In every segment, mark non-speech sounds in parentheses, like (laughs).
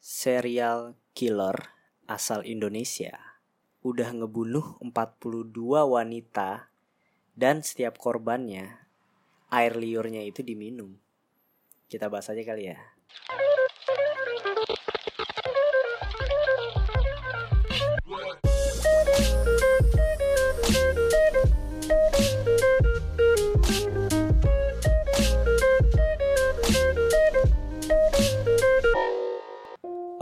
serial killer asal Indonesia udah ngebunuh 42 wanita dan setiap korbannya air liurnya itu diminum. Kita bahas aja kali ya.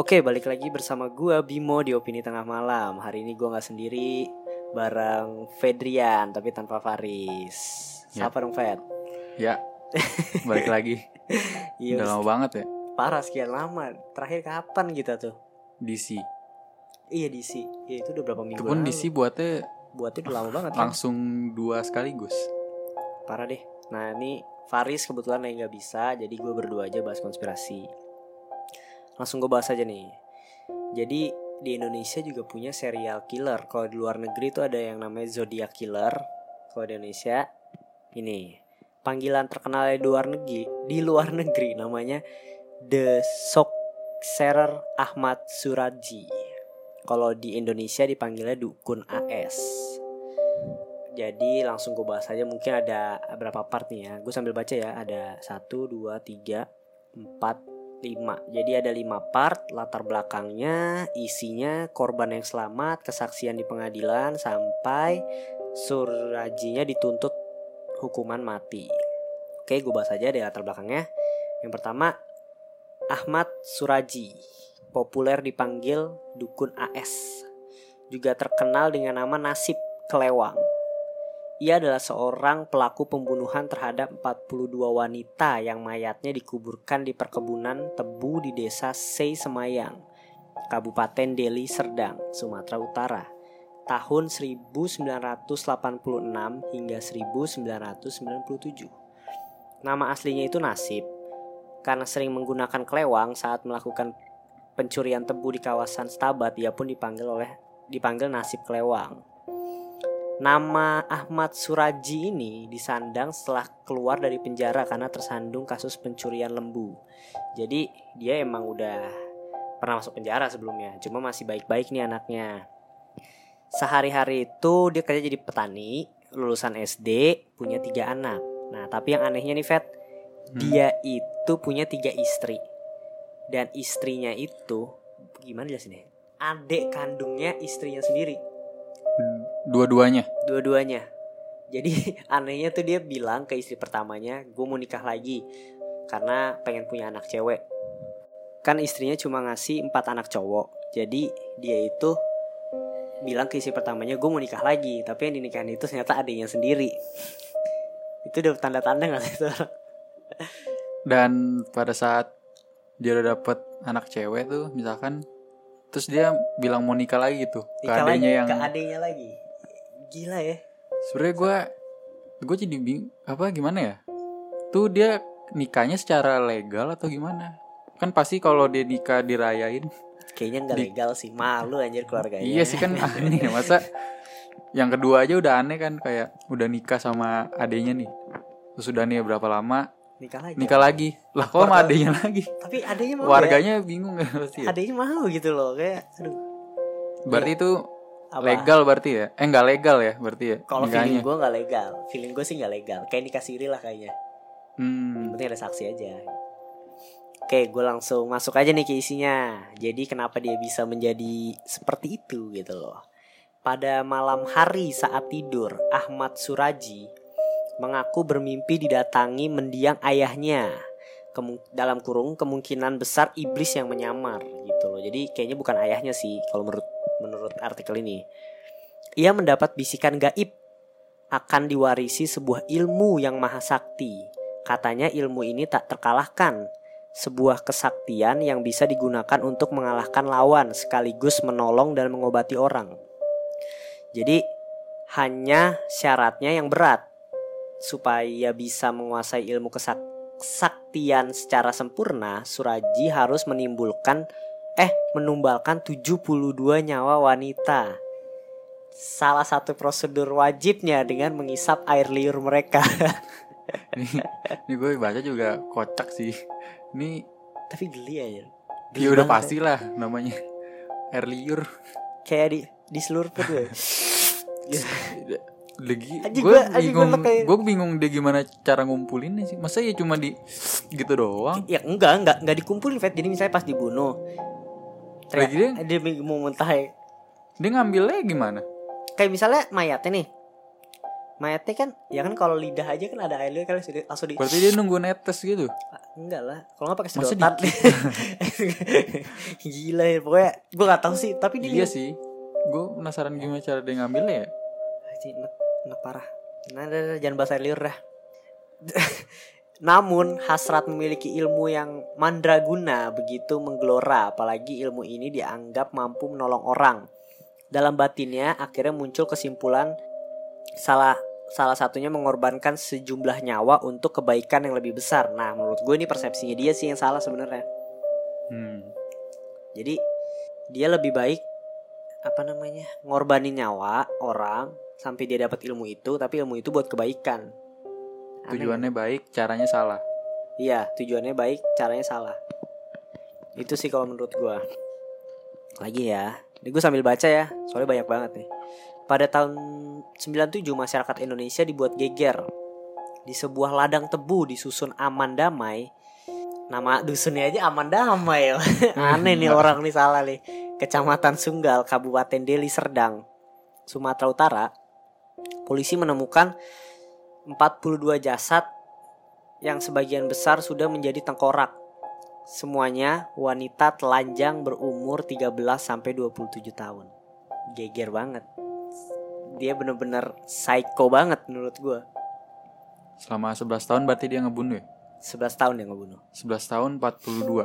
Oke, balik lagi bersama gua Bimo di Opini Tengah Malam. Hari ini gua nggak sendiri, bareng Fedrian tapi tanpa Faris. Ya. Siapa dong Fed? Ya, balik (laughs) lagi. Iya, Udah lama banget ya. parah sekian lama. Terakhir kapan kita tuh? DC. Iya DC. Ya itu udah berapa minggu pun lalu. DC buatnya Buatnya udah lama banget kan? langsung dua sekaligus. Parah deh. Nah ini Faris kebetulan yang nggak bisa, jadi gue berdua aja bahas konspirasi. Langsung gue bahas aja nih. Jadi di Indonesia juga punya serial killer. Kalau di luar negeri tuh ada yang namanya Zodiac Killer. Kalau di Indonesia ini panggilan terkenal di luar negeri di luar negeri namanya The Sokserer Ahmad Suraji. Kalau di Indonesia dipanggilnya Dukun AS. Jadi langsung gue bahas aja mungkin ada berapa part nih ya. Gue sambil baca ya. Ada 1, 2, 3, 4, 5. Jadi ada 5 part latar belakangnya, isinya, korban yang selamat, kesaksian di pengadilan sampai Surajinya dituntut hukuman mati. Oke, gue bahas aja deh latar belakangnya. Yang pertama, Ahmad Suraji, populer dipanggil Dukun AS. Juga terkenal dengan nama Nasib Kelewang. Ia adalah seorang pelaku pembunuhan terhadap 42 wanita yang mayatnya dikuburkan di perkebunan tebu di desa Sei Semayang, Kabupaten Deli Serdang, Sumatera Utara, tahun 1986 hingga 1997. Nama aslinya itu Nasib, karena sering menggunakan kelewang saat melakukan pencurian tebu di kawasan Stabat, ia pun dipanggil oleh dipanggil Nasib Kelewang. Nama Ahmad Suraji ini disandang setelah keluar dari penjara karena tersandung kasus pencurian lembu. Jadi dia emang udah pernah masuk penjara sebelumnya, cuma masih baik-baik nih anaknya. Sehari-hari itu dia kerja jadi petani, lulusan SD, punya tiga anak. Nah tapi yang anehnya nih Fat, dia itu punya tiga istri. Dan istrinya itu, gimana jelasin ya? Adik kandungnya istrinya sendiri Dua-duanya. dua-duanya. Jadi (laughs) anehnya tuh dia bilang ke istri pertamanya, gue mau nikah lagi karena pengen punya anak cewek. Kan istrinya cuma ngasih empat anak cowok. Jadi dia itu bilang ke istri pertamanya, gue mau nikah lagi. Tapi yang dinikahin itu ternyata adiknya sendiri. (laughs) itu udah tanda-tanda gak sih itu? Dan pada saat dia udah dapet anak cewek tuh, misalkan, terus dia bilang mau nikah lagi gitu ke Nikah adanya yang ke adiknya lagi. Gila ya. sebenarnya gue gue jadi bing apa gimana ya tuh dia nikahnya secara legal atau gimana kan pasti kalau dia nikah dirayain Kayaknya nggak Di- legal sih, malu anjir keluarganya. Iya sih kan aneh ya masa yang kedua aja udah aneh kan kayak udah nikah sama adenya nih. Terus udah nih berapa lama Nikah lagi. nikah lagi. Lah kok sama adenya lagi? Tapi adiknya mau ya? Warganya bingung kan pasti ya. adiknya mau gitu loh kayak aduh Berarti itu apa? legal berarti ya? Eh nggak legal ya berarti ya? kalau feeling gue nggak legal. Feeling gue sih nggak legal. Kayak nikah siri lah kayaknya. Hmm. penting ada saksi aja. Oke gue langsung masuk aja nih ke isinya. Jadi kenapa dia bisa menjadi seperti itu gitu loh. Pada malam hari saat tidur Ahmad Suraji mengaku bermimpi didatangi mendiang ayahnya. Dalam kurung kemungkinan besar iblis yang menyamar gitu loh. Jadi kayaknya bukan ayahnya sih kalau menurut menurut artikel ini. Ia mendapat bisikan gaib akan diwarisi sebuah ilmu yang maha sakti. Katanya ilmu ini tak terkalahkan. Sebuah kesaktian yang bisa digunakan untuk mengalahkan lawan sekaligus menolong dan mengobati orang. Jadi hanya syaratnya yang berat supaya bisa menguasai ilmu kesak kesaktian secara sempurna, Suraji harus menimbulkan eh menumbalkan 72 nyawa wanita. Salah satu prosedur wajibnya dengan mengisap air liur mereka. (laughs) ini, ini gue baca juga kocak sih. Ini Tapi geli aja. Ya udah pasti lah namanya air liur. Kayak di di seluruh gue. (laughs) (laughs) Lagi gue bingung, gue bingung dia gimana cara ngumpulinnya sih. Masa ya cuma di gitu doang? ya enggak, enggak, enggak dikumpulin Fet. Jadi misalnya pas dibunuh. Lagi Teriak, dia mau muntah ya. Dia ngambilnya gimana? Kayak misalnya mayatnya nih. Mayatnya kan, ya kan kalau lidah aja kan ada airnya kan langsung di, langsung di Berarti dia nunggu netes gitu. Enggak lah kalau nggak pakai sedotan (laughs) gila ya pokoknya gue nggak tahu sih tapi dia Iya sih. Gue penasaran gimana cara dia ngambilnya ya. Anjing, enak, enak parah nah dah, dah, jangan bahas air liur dah (laughs) namun hasrat memiliki ilmu yang mandraguna begitu menggelora apalagi ilmu ini dianggap mampu menolong orang dalam batinnya akhirnya muncul kesimpulan salah salah satunya mengorbankan sejumlah nyawa untuk kebaikan yang lebih besar nah menurut gue ini persepsinya dia sih yang salah sebenarnya Hmm. Jadi dia lebih baik apa namanya ngorbanin nyawa orang sampai dia dapat ilmu itu, tapi ilmu itu buat kebaikan. Tujuannya baik, caranya salah. Iya, tujuannya baik, caranya salah. Itu sih kalau menurut gua. Lagi ya, ini gue sambil baca ya, soalnya banyak banget nih. Pada tahun 97 masyarakat Indonesia dibuat geger di sebuah ladang tebu di susun aman damai. Nama dusunnya aja aman damai ya. (laughs) Aneh nih orang nih salah nih. Kecamatan Sunggal, Kabupaten Deli Serdang, Sumatera Utara. Polisi menemukan 42 jasad yang sebagian besar sudah menjadi tengkorak. Semuanya wanita telanjang berumur 13 sampai 27 tahun. Geger banget. Dia bener-bener psycho banget menurut gua. Selama 11 tahun berarti dia ngebunuh ya? 11 tahun dia ngebunuh. 11 tahun 42.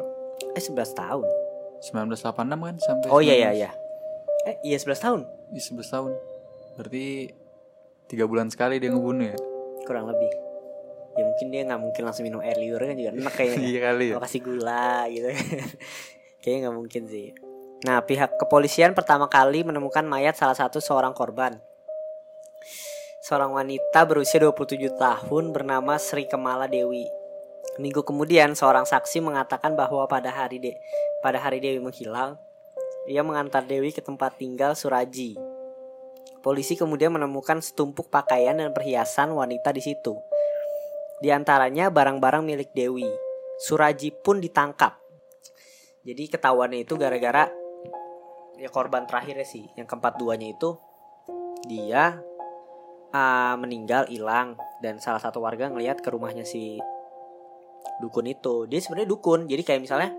Eh 11 tahun. 1986 kan sampai Oh iya iya iya. Eh iya 11 tahun. Iya 11 tahun. Berarti tiga bulan sekali dia ngebunuh ya? Kurang lebih. Ya mungkin dia nggak mungkin langsung minum air liur kan juga enak kayaknya. (laughs) Iya kali ya. Kasih gula gitu (laughs) Kayaknya nggak mungkin sih Nah pihak kepolisian pertama kali menemukan mayat salah satu seorang korban Seorang wanita berusia 27 tahun bernama Sri Kemala Dewi Minggu kemudian seorang saksi mengatakan bahwa pada hari de pada hari Dewi menghilang Ia mengantar Dewi ke tempat tinggal Suraji Polisi kemudian menemukan setumpuk pakaian dan perhiasan wanita di situ di antaranya barang-barang milik Dewi. Suraji pun ditangkap. Jadi ketahuannya itu gara-gara ya korban terakhirnya sih, yang keempat duanya itu dia ah, meninggal hilang dan salah satu warga ngelihat ke rumahnya si dukun itu. Dia sebenarnya dukun, jadi kayak misalnya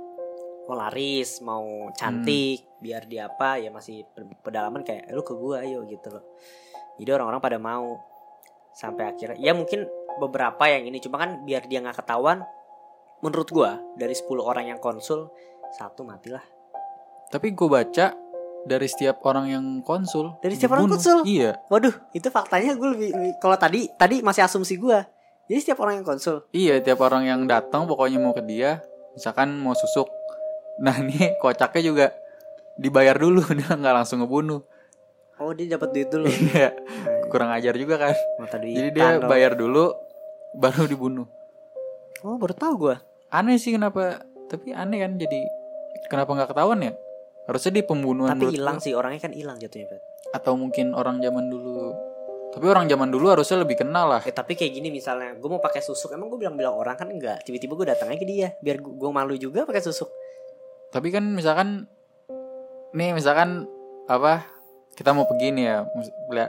mau laris, mau cantik, biar dia apa ya masih pedalaman kayak lu ke gua ayo gitu loh. Jadi orang-orang pada mau sampai akhirnya ya mungkin beberapa yang ini cuma kan biar dia nggak ketahuan menurut gua dari 10 orang yang konsul satu matilah Tapi gue baca dari setiap orang yang konsul. Dari setiap orang dibunuh. konsul? Iya. waduh itu faktanya gue lebih, lebih- kalau tadi tadi masih asumsi gua jadi setiap orang yang konsul Iya, tiap orang yang datang pokoknya mau ke dia, misalkan mau susuk. Nah, nih kocaknya juga dibayar dulu, (laughs) dia nggak langsung ngebunuh. oh dia dapat duit dulu Iya. Kurang ajar juga kan. mata duit Jadi dia bayar dulu baru dibunuh. oh baru tahu gua Aneh sih kenapa, tapi aneh kan jadi kenapa nggak ketahuan ya? Harusnya di pembunuhan tapi hilang sih orangnya kan hilang jatuhnya atau mungkin orang zaman dulu. Tapi orang zaman dulu harusnya lebih kenal lah. Eh, tapi kayak gini misalnya gue mau pakai susuk emang gue bilang-bilang orang kan enggak tiba-tiba gue datang aja ke dia biar gue malu juga pakai susuk Tapi kan misalkan nih misalkan apa kita mau pergi nih ya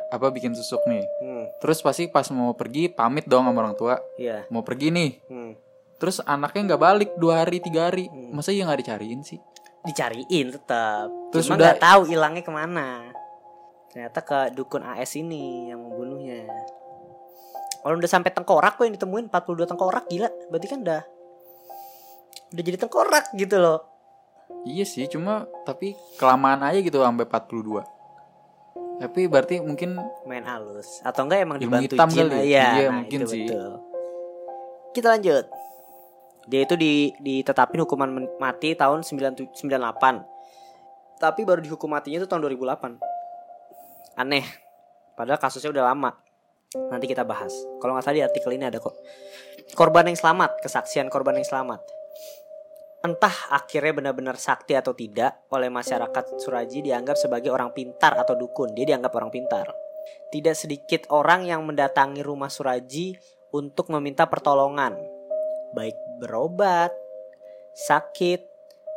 apa bikin susuk nih. hmm Terus pasti pas mau pergi pamit dong sama orang tua. iya Mau pergi nih. hmm. Terus anaknya nggak balik dua hari tiga hari. Hmm. Masa iya nggak dicariin sih? dicariin tetap Terus cuma udah- nggak tahu hilangnya ke mana ternyata ke dukun AS ini yang membunuhnya kalau udah sampai tengkorak kok yang ditemuin 42 tengkorak gila berarti kan udah udah jadi tengkorak gitu loh Iya sih, cuma tapi kelamaan aja gitu sampai 42. Tapi berarti mungkin main halus. Atau enggak emang dibantu hitam jin. kali. iya, Iya, nah, mungkin itu sih. betul. kita lanjut. Dia itu di ditetapin hukuman mati tahun 97 98 tapi baru dihukum matinya itu tahun 2008 aneh. Padahal kasusnya udah lama. Nanti kita bahas. Kalau nggak salah di artikel ini ada kok. Korban yang selamat. Kesaksian korban yang selamat entah akhirnya benar-benar sakti atau tidak oleh masyarakat Suraji dianggap sebagai orang pintar atau dukun. Dia dianggap orang pintar. Tidak sedikit orang yang mendatangi rumah Suraji untuk meminta pertolongan, baik berobat, sakit,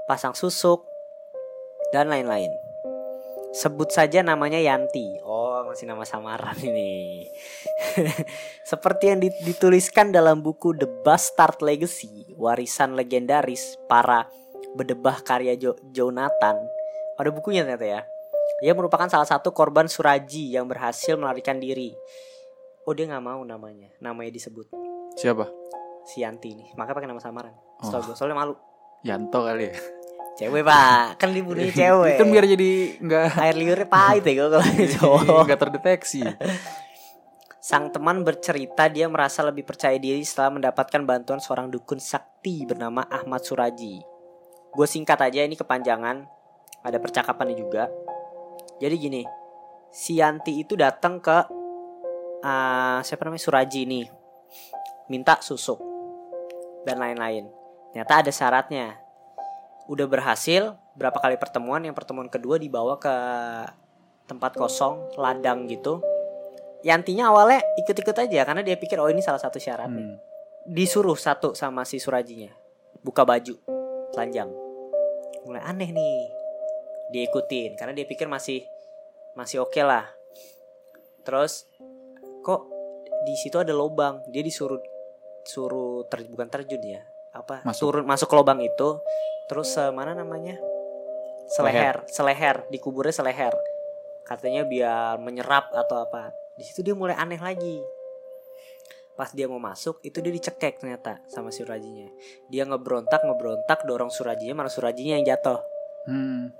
pasang susuk, dan lain-lain. Sebut saja namanya Yanti. Oh, masih nama samaran ini. (laughs) Seperti yang dituliskan dalam buku The Bastard Legacy, warisan legendaris para bedebah karya jo Jonathan. Ada bukunya ternyata ya. Ia merupakan salah satu korban Suraji yang berhasil melarikan diri. Oh dia nggak mau namanya, namanya disebut. Siapa? Si Yanti nih, makanya pakai nama samaran. Setahu gue, soalnya malu. Yanto kali ya. Cewek pak, kan dibunuhnya (laughs) cewek. Itu biar jadi nggak (laughs) Air liurnya pahit ya kalau cowok. nggak terdeteksi. (laughs) Sang teman bercerita dia merasa lebih percaya diri setelah mendapatkan bantuan seorang dukun sakti bernama Ahmad Suraji. Gue singkat aja ini kepanjangan, ada percakapannya juga. Jadi gini, si Yanti itu datang ke uh, siapa namanya Suraji ini, minta susuk dan lain-lain. Ternyata ada syaratnya. Udah berhasil berapa kali pertemuan, yang pertemuan kedua dibawa ke tempat kosong, ladang gitu Yantinya awalnya ikut-ikut aja karena dia pikir oh ini salah satu syarat nih. Hmm. Disuruh satu sama si Surajinya buka baju telanjang. Mulai aneh nih. Dia ikutin karena dia pikir masih masih oke lah. Terus kok di situ ada lubang. Dia disuruh suruh ter, bukan terjun ya. Apa? Masuk. Turun masuk ke lubang itu. Terus eh, mana namanya? Seleher, seleher, dikuburnya seleher. Katanya biar menyerap atau apa. Di situ dia mulai aneh lagi. Pas dia mau masuk, itu dia dicekek ternyata sama Surajinya. Dia ngebrontak, ngebrontak, dorong Surajinya, malah Surajinya yang jatuh. Hmm.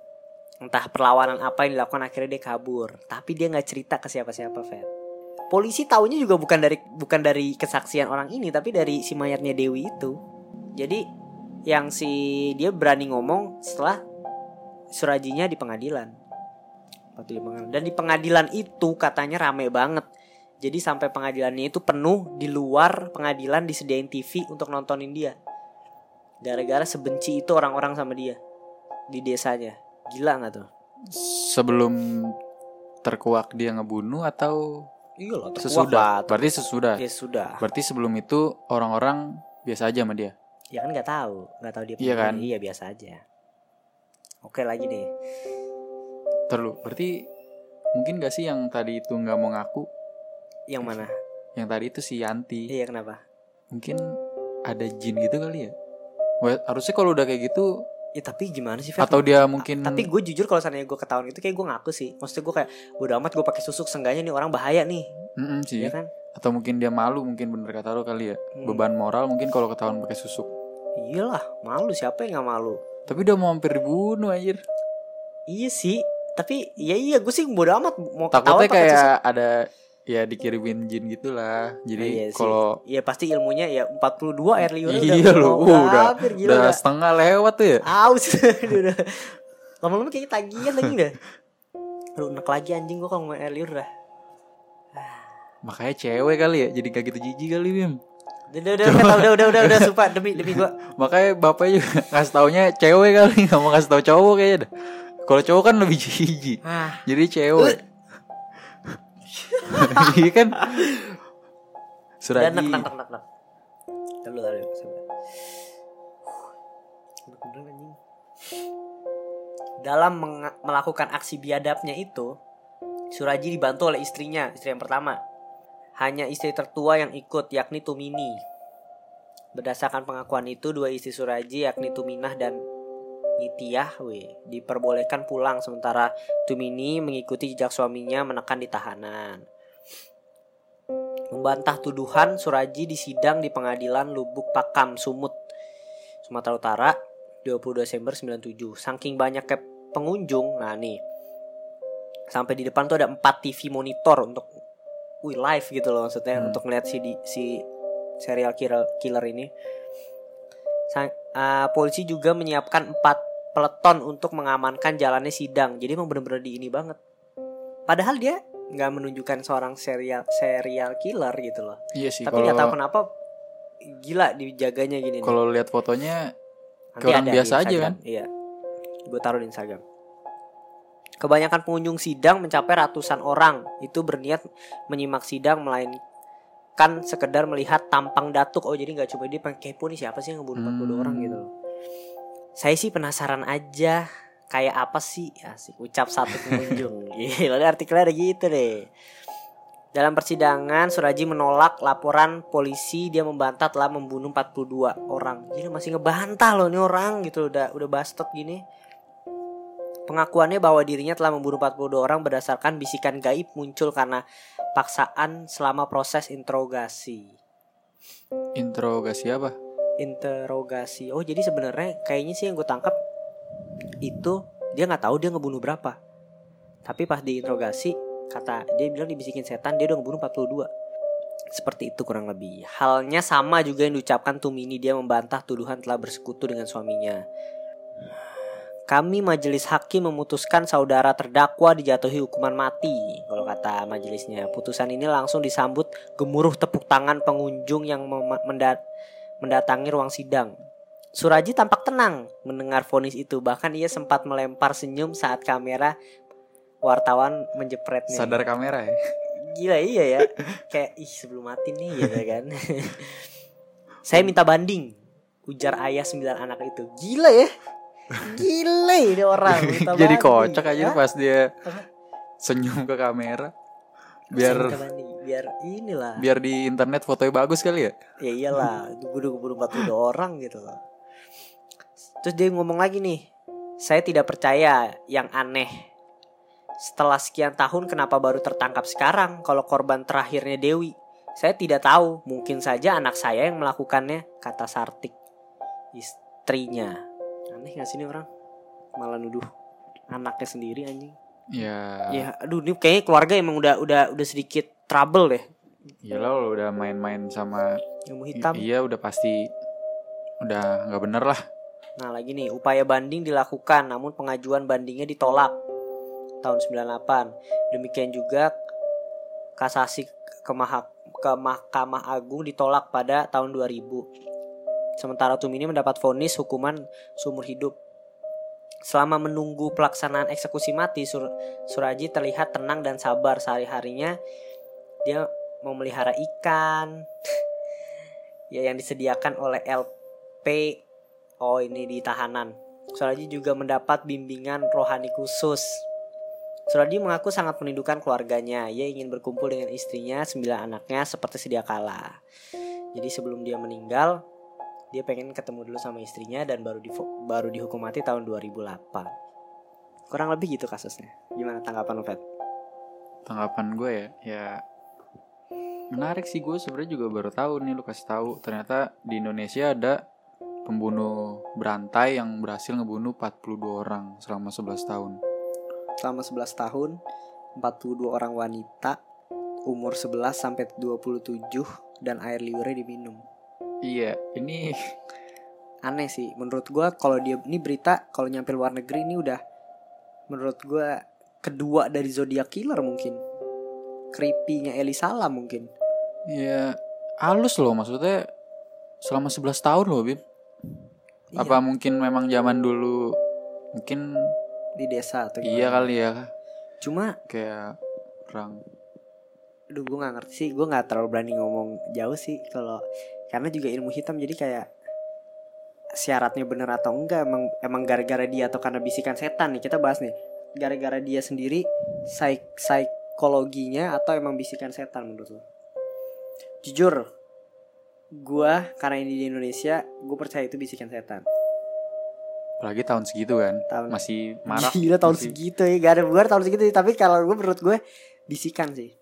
Entah perlawanan apa yang dilakukan akhirnya dia kabur. Tapi dia nggak cerita ke siapa-siapa, Fed. Polisi taunya juga bukan dari bukan dari kesaksian orang ini, tapi dari si mayatnya Dewi itu. Jadi yang si dia berani ngomong setelah Surajinya di pengadilan. Waktu di pengadilan. Dan di pengadilan itu katanya rame banget. Jadi sampai pengadilannya itu penuh di luar pengadilan disediain TV untuk nontonin dia. Gara-gara sebenci itu orang-orang sama dia di desanya. Gila nggak tuh? Sebelum terkuak dia ngebunuh atau Iya loh, sesudah? Berarti sesudah. Ya sudah. Berarti sebelum itu orang-orang biasa aja sama dia. Ya kan nggak tahu, nggak tahu dia. Iya pembunuh. kan? Iya biasa aja. Oke lagi deh. Terlalu. Berarti mungkin gak sih yang tadi itu nggak mau ngaku? Yang mana? Yang tadi itu si Yanti. Iya kenapa? Mungkin ada jin gitu kali ya. Wah, harusnya kalau udah kayak gitu Ya tapi gimana sih? Fer? atau dia mungkin Tapi gue jujur kalau seandainya gue ketahuan itu kayak gue ngaku sih. Maksudnya gue kayak bodo amat gue pakai susuk sengganya nih orang bahaya nih, Mm-mm sih. ya kan? Atau mungkin dia malu mungkin bener kata lo kali ya. Hmm. Beban moral mungkin kalau ketahuan pakai susuk. Iyalah, malu siapa yang nggak malu? Tapi udah mau hampir dibunuh anjir. Iya sih, tapi ya iya gue sih bodo amat mau Takutnya kayak ada ya dikirimin jin gitulah. Jadi Iya sih. kalau Iya pasti ilmunya ya 42 air liurnya Iya udah lu, mau uh, udah, berakhir, gila udah udah. setengah lewat tuh ya. Aus (laughs) udah. Lama-lama kayak tagihan lagi dah. Aduh, enak lagi anjing gue kalau ngomong air liur dah. Makanya cewek kali ya, jadi gak gitu jijik kali Bim. Udah, udah, udah, udah, udah, udah, udah, sumpah demi demi gue. Makanya bapaknya juga (laughs) ngasih taunya cewek kali, (laughs) gak mau ngasih tau cowok kayaknya dah. Kalau cowok kan lebih (laughs) jijik. Ah, Jadi cewek. Iya kan? dan Suraji. nak nak nak nak nak. Lalu lalu sabar. Enak bener, anjing. Dalam melakukan aksi biadabnya itu, Suraji dibantu oleh istrinya, istri yang pertama. Hanya istri tertua yang ikut, yakni Tumini. Berdasarkan pengakuan itu, dua istri Suraji, yakni Tuminah dan Nitiyah, we, diperbolehkan pulang sementara Tumini mengikuti jejak suaminya menekan di tahanan. Membantah tuduhan, Suraji disidang di pengadilan Lubuk Pakam, Sumut, Sumatera Utara, 20 Desember 97. Saking banyaknya pengunjung, nah nih, sampai di depan tuh ada 4 TV monitor untuk, wih live gitu loh maksudnya, Hmm. untuk ngeliat si, di- si serial killer, killer ini. Sang- uh, polisi juga menyiapkan 4 peleton untuk mengamankan jalannya sidang. Jadi emang bener-bener di ini banget. Padahal dia nggak menunjukkan seorang serial serial killer gitu loh. Iya sih. Tapi nggak tahu kenapa gila dijaganya gini kalau lihat fotonya orang biasa aja kan? Iya. Gue taruh di Instagram. Kebanyakan pengunjung sidang mencapai ratusan orang itu berniat menyimak sidang melainkan sekedar melihat tampang datuk. Oh jadi nggak cuma dia kepo nih siapa sih yang ngebunuh 42 Hmm. orang gitu loh. Saya sih penasaran aja kayak apa sih asik ucap satu pengunjung. (laughs) Gila artikelnya ada gitu deh. Dalam persidangan Suraji menolak laporan polisi dia membantah telah membunuh 42 orang. Gila masih ngebantah loh nih orang gitu udah udah bastet gini. Pengakuannya bahwa dirinya telah membunuh 42 orang berdasarkan bisikan gaib muncul karena paksaan selama proses interogasi. Interogasi apa? Interogasi. Oh, jadi sebenarnya kayaknya sih yang gue tangkap itu dia nggak tahu dia ngebunuh berapa. Tapi pas diinterogasi kata dia bilang dibisikin setan dia udah ngebunuh 42. Seperti itu kurang lebih. Halnya sama juga yang diucapkan Tumini dia membantah tuduhan telah bersekutu dengan suaminya. Kami majelis hakim memutuskan saudara terdakwa dijatuhi hukuman mati. Kalau kata majelisnya, putusan ini langsung disambut gemuruh tepuk tangan pengunjung yang mema- menda- mendatangi ruang sidang. Suraji tampak tenang mendengar vonis itu, bahkan ia sempat melempar senyum saat kamera wartawan menjepretnya. Sadar kamera ya. Gila iya ya. Kayak ih sebelum mati nih gitu kan. (laughs) Saya minta banding. Ujar ayah sembilan anak itu. Gila ya. Gila ini orang. (laughs) Jadi kocak aja Ya, pas dia senyum ke kamera. Biar. Biar inilah. biar di internet fotonya bagus kali ya. Ya iyalah. Keburu 42 orang gitu loh. Terus dia ngomong lagi nih. Saya tidak percaya yang aneh. Setelah sekian tahun kenapa baru tertangkap sekarang kalau korban terakhirnya Dewi? Saya tidak tahu, mungkin saja anak saya yang melakukannya, kata Sartik. Istrinya. Aneh gak sih ini orang? Malah nuduh anaknya sendiri anjing. Ya. Ya, aduh ini kayaknya keluarga emang udah udah udah sedikit trouble deh. Iyalah lo udah main-main sama Ilmu hitam. Iya udah pasti udah nggak bener lah. Nah lagi nih upaya banding dilakukan namun pengajuan bandingnya ditolak tahun 98. Demikian juga kasasi ke, Maha- ke Mahkamah Agung ditolak pada tahun 2000. Sementara Tumini mendapat vonis hukuman seumur hidup. Selama menunggu pelaksanaan eksekusi mati, Sur- Suraji terlihat tenang dan sabar sehari-harinya. Dia memelihara ikan (laughs) ya yang disediakan oleh LP Oh ini di tahanan. Suraji juga mendapat bimbingan rohani khusus. Suraji mengaku sangat merindukan keluarganya. Ia ingin berkumpul dengan istrinya, sembilan anaknya seperti sedia kala. Jadi sebelum dia meninggal, dia pengen ketemu dulu sama istrinya dan baru di baru dihukum mati tahun 2008. Kurang lebih gitu kasusnya. Gimana tanggapan lo, Fet? Tanggapan gue ya, ya menarik sih gue sebenarnya juga baru tahu nih lu kasih tahu ternyata di Indonesia ada pembunuh berantai yang berhasil ngebunuh 42 orang selama 11 tahun. Selama 11 tahun, 42 orang wanita umur 11 sampai 27 dan air liurnya diminum. Iya, ini (laughs) aneh sih menurut gua kalau dia ini berita kalau nyampe luar negeri ini udah menurut gua kedua dari zodiac killer mungkin creepy-nya Eli Salam mungkin ya halus loh maksudnya selama 11 tahun loh, Bim. Iya, Apa mungkin memang zaman dulu mungkin di desa atau iya gimana. kali ya cuma kayak perang aduh gue nggak ngerti sih gue nggak terlalu berani ngomong jauh sih kalau karena juga ilmu hitam jadi kayak syaratnya bener atau enggak emang emang gara-gara dia atau karena bisikan setan nih kita bahas nih. Gara-gara dia sendiri psik psikologinya atau emang bisikan setan menurut lo? Jujur gue karena ini di Indonesia gue percaya itu bisikan setan. Apalagi tahun segitu kan tahun masih marah (laughs) Gila tahun masih- segitu ya Gak ada bukan tahun segitu Tapi kalau gue menurut gue Bisikan sih.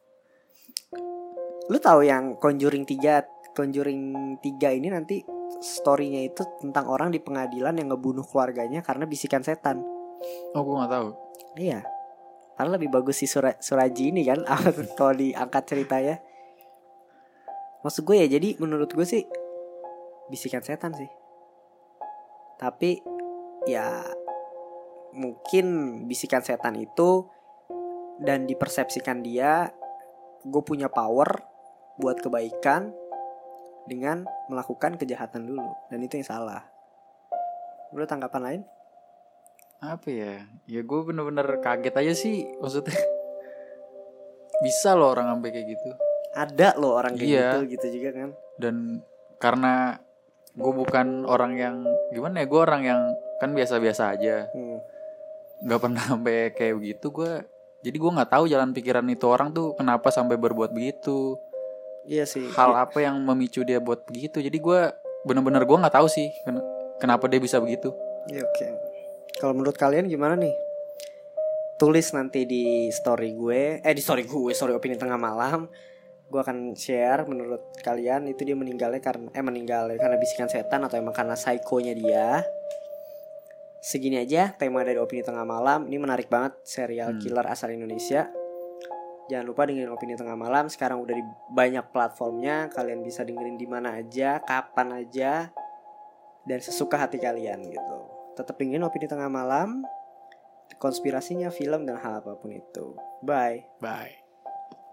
Lu tahu yang Conjuring 3 Conjuring 3 ini nanti Storynya itu tentang orang di pengadilan Yang ngebunuh keluarganya Karena bisikan setan. Oh gue nggak tahu. Iya. Karena lebih bagus si Sura- Suraji ini kan (laughs) Kalau diangkat ceritanya. Maksud gue ya Jadi menurut gue sih Bisikan setan sih. Tapi Ya Mungkin bisikan setan itu Dan dipersepsikan dia Gue punya power Buat kebaikan Dengan melakukan kejahatan dulu Dan itu yang salah Lu tanggapan lain? apa ya ya gue bener-bener kaget aja sih maksudnya (laughs) bisa loh orang sampai kayak gitu Ada loh orang kayak Iya. gitu gitu juga kan. dan karena gue bukan orang yang gimana ya gue orang yang kan biasa-biasa aja Hmm. nggak pernah (laughs) sampai kayak begitu gue jadi gue nggak tahu jalan pikiran itu orang tuh kenapa sampai berbuat begitu Iya sih. hal apa yang memicu dia buat begitu jadi gue bener-bener gue nggak tahu sih ken- kenapa dia bisa begitu Iya oke. Kalau menurut kalian gimana nih? Tulis nanti di story gue, eh di story gue, story opini tengah malam. Gue akan share menurut kalian itu dia meninggalnya karena eh meninggalnya karena bisikan setan atau emang karena psikonya dia. Segini aja tema dari opini tengah malam. Ini menarik banget serial Hmm. killer asal Indonesia. Jangan lupa dengerin opini tengah malam. Sekarang udah di banyak platformnya. Kalian bisa dengerin di mana aja, kapan aja, dan sesuka hati kalian gitu. Tetap dengerin opini tengah malam, konspirasinya, film dan hal apa pun itu. Bye. bye